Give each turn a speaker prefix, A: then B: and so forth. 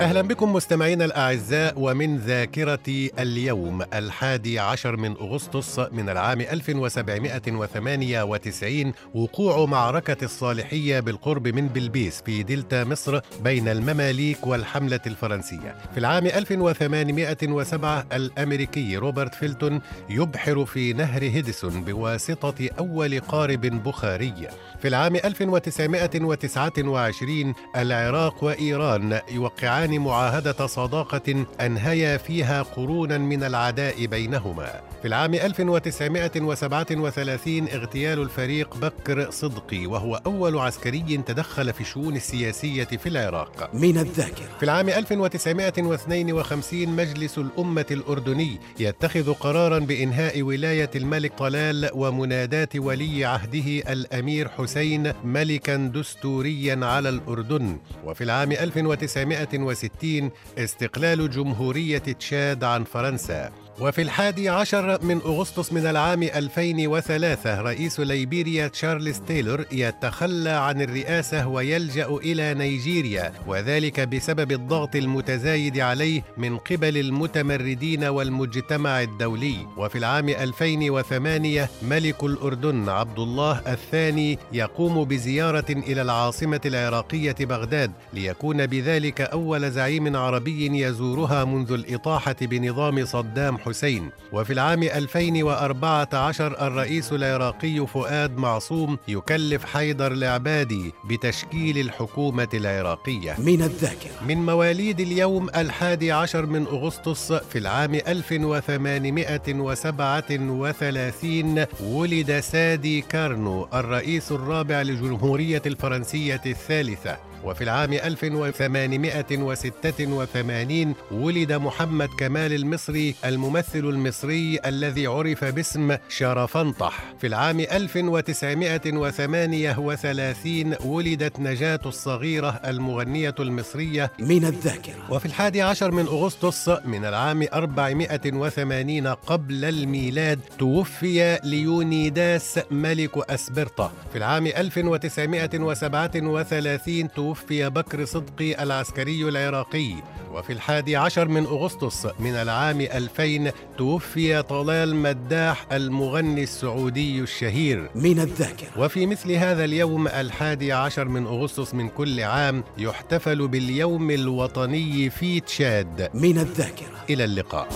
A: أهلا بكم مستمعينا الأعزاء ومن ذاكرة اليوم الحادي عشر من أغسطس من العام 1798 وقوع معركة الصالحية بالقرب من بلبيس في دلتا مصر بين المماليك والحملة الفرنسية. في العام 1807 الأمريكي روبرت فيلتون يبحر في نهر هيدسون بواسطة أول قارب بخاري. في العام 1929 العراق وإيران يوقعان يوقعان معاهدة صداقة أنهيا فيها قرونا من العداء بينهما. في العام 1937 اغتيال الفريق بكر صدقي وهو أول عسكري تدخل في الشؤون السياسية في العراق.
B: من الذاكرة.
A: في العام 1952 مجلس الأمة الأردني يتخذ قرارا بإنهاء ولاية الملك طلال ومناداة ولي عهده الأمير حسين ملكا دستوريا على الأردن. وفي العام 1960 1960 استقلال جمهورية تشاد عن فرنسا. وفي الحادي عشر من أغسطس من العام 2003 رئيس ليبيريا تشارلز تايلور يتخلى عن الرئاسة ويلجأ إلى نيجيريا وذلك بسبب الضغط المتزايد عليه من قبل المتمردين والمجتمع الدولي. وفي العام 2008 ملك الأردن عبد الله الثاني يقوم بزيارة إلى العاصمة العراقية بغداد ليكون بذلك أول زعيم عربي يزورها منذ الإطاحة بنظام صدام حسين. وفي العام 2014 الرئيس العراقي فؤاد معصوم يكلف حيدر العبادي بتشكيل الحكومة العراقية.
B: من الذاكرة.
A: من مواليد اليوم الحادي عشر من أغسطس في العام 1837 ولد سادي كارنو الرئيس الرابع للجمهورية الفرنسية الثالثة. وفي العام 1886 ولد محمد كمال المصري الممثل المصري الذي عرف باسم شرفنطح. في العام 1938 ولدت نجاة الصغيرة المغنية المصرية.
B: من الذاكرة.
A: وفي الحادي عشر من أغسطس من العام 480 قبل الميلاد توفي ليونيداس ملك أسبرطة. في العام 1937 توفي توفي بكر صدقي العسكري العراقي. وفي الحادي عشر من أغسطس من العام 2000 توفي طلال مداح المغني السعودي الشهير.
B: من الذاكرة.
A: وفي مثل هذا اليوم الحادي عشر من أغسطس من كل عام يحتفل باليوم الوطني في تشاد.
B: من الذاكرة.
A: إلى اللقاء.